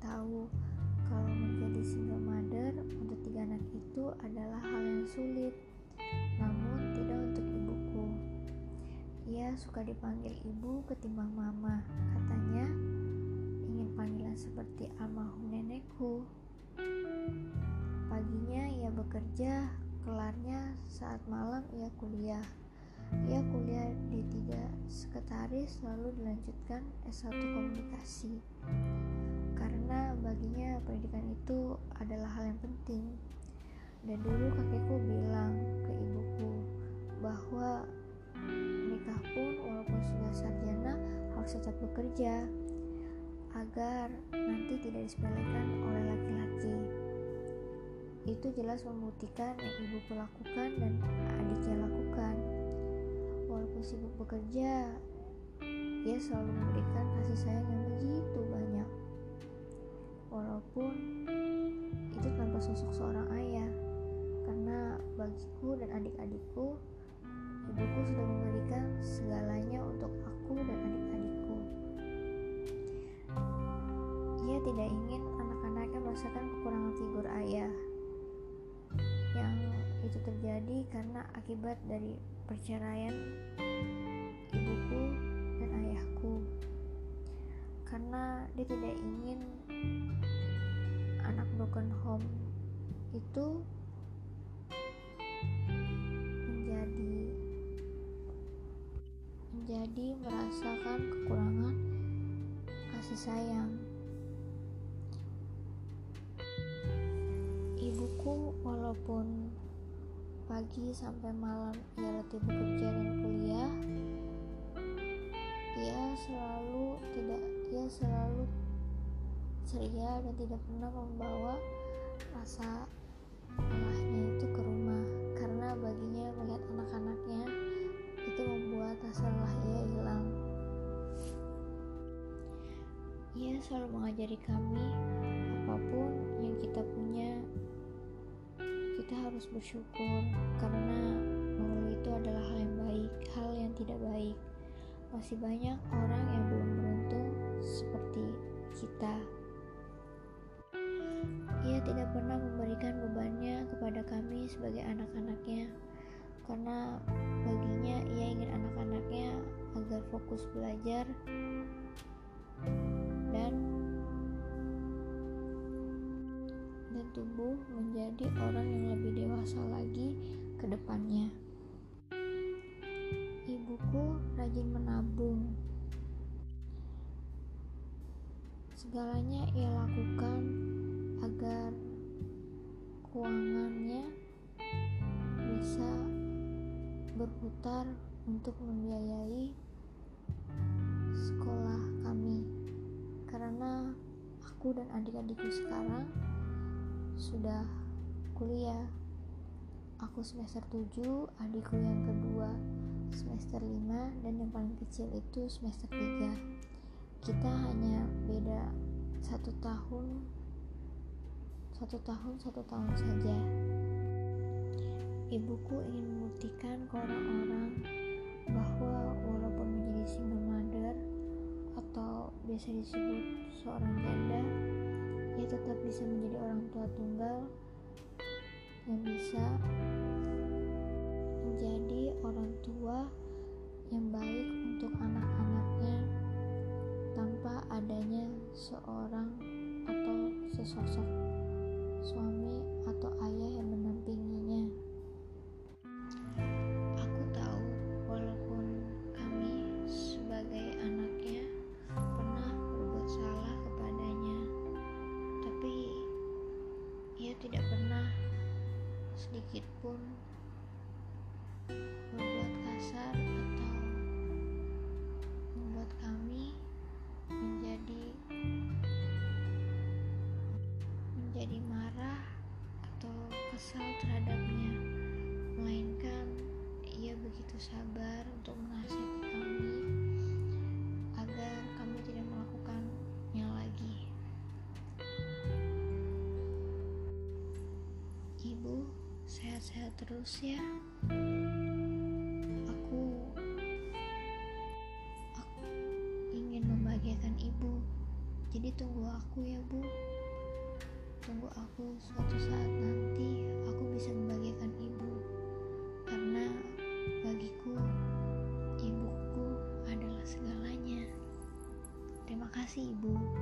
tahu kalau menjadi single mother untuk tiga anak itu adalah hal yang sulit, namun tidak untuk ibuku. Ia suka dipanggil ibu ketimbang mama, katanya ingin panggilan seperti almarhum nenekku. Paginya ia bekerja, kelarnya saat malam ia kuliah. Ia kuliah di tiga sekretaris lalu dilanjutkan S1 komunikasi karena baginya pendidikan itu adalah hal yang penting. Dan dulu kakekku bilang ke ibuku bahwa menikah pun walaupun sudah sarjana harus tetap bekerja agar nanti tidak disepelekan oleh laki-laki. Itu jelas membuktikan yang ibuku lakukan dan adiknya lakukan. Walaupun sibuk bekerja, ia selalu memberikan kasih sayang yang begitu banyak walaupun itu tanpa sosok seorang ayah. Karena bagiku dan adik-adikku ibuku sudah memberikan segalanya untuk aku dan adik-adikku. Ia tidak ingin anak-anaknya merasakan kekurangan figur ayah. Yang itu terjadi karena akibat dari perceraian ibuku dan ayahku. Karena dia tidak ingin broken home itu menjadi menjadi merasakan kekurangan kasih sayang. Ibuku walaupun pagi sampai malam ia letih bekerja dan kuliah ia selalu tidak ia selalu ceria dan tidak pernah membawa rasa lelahnya itu ke rumah. Karena baginya melihat anak-anaknya itu membuat rasa lelah hilang. Ia selalu mengajari kami apa pun yang kita punya kita harus bersyukur. Karena mengeluh itu adalah hal yang baik hal yang tidak baik. Masih banyak orang yang belum sebagai anak-anaknya karena baginya ia ingin anak-anaknya agar fokus belajar dan dan tumbuh menjadi orang yang lebih dewasa lagi ke depannya. Ibuku rajin menabung. Segalanya ia lakukan agar keuangannya bisa berputar untuk membiayai sekolah kami. Karena aku dan adik-adikku sekarang sudah kuliah. Aku semester 7 adikku yang kedua semester 5 dan yang paling kecil itu semester 3 kita hanya beda satu tahun satu tahun satu tahun saja. Ibuku ingin membuktikan ke orang-orang bahwa walaupun menjadi single mother atau biasa disebut seorang janda, ia tetap bisa menjadi orang tua tunggal yang bisa menjadi orang tua yang baik untuk anak-anaknya tanpa adanya seorang atau sesosok kesal terhadapnya. Melainkan ia begitu sabar untuk menasihati kami agar kami tidak melakukannya lagi. Ibu sehat-sehat terus ya. Aku aku ingin membahagiakan ibu. Jadi tunggu aku ya bu. Tunggu aku suatu saat kasih Ibu.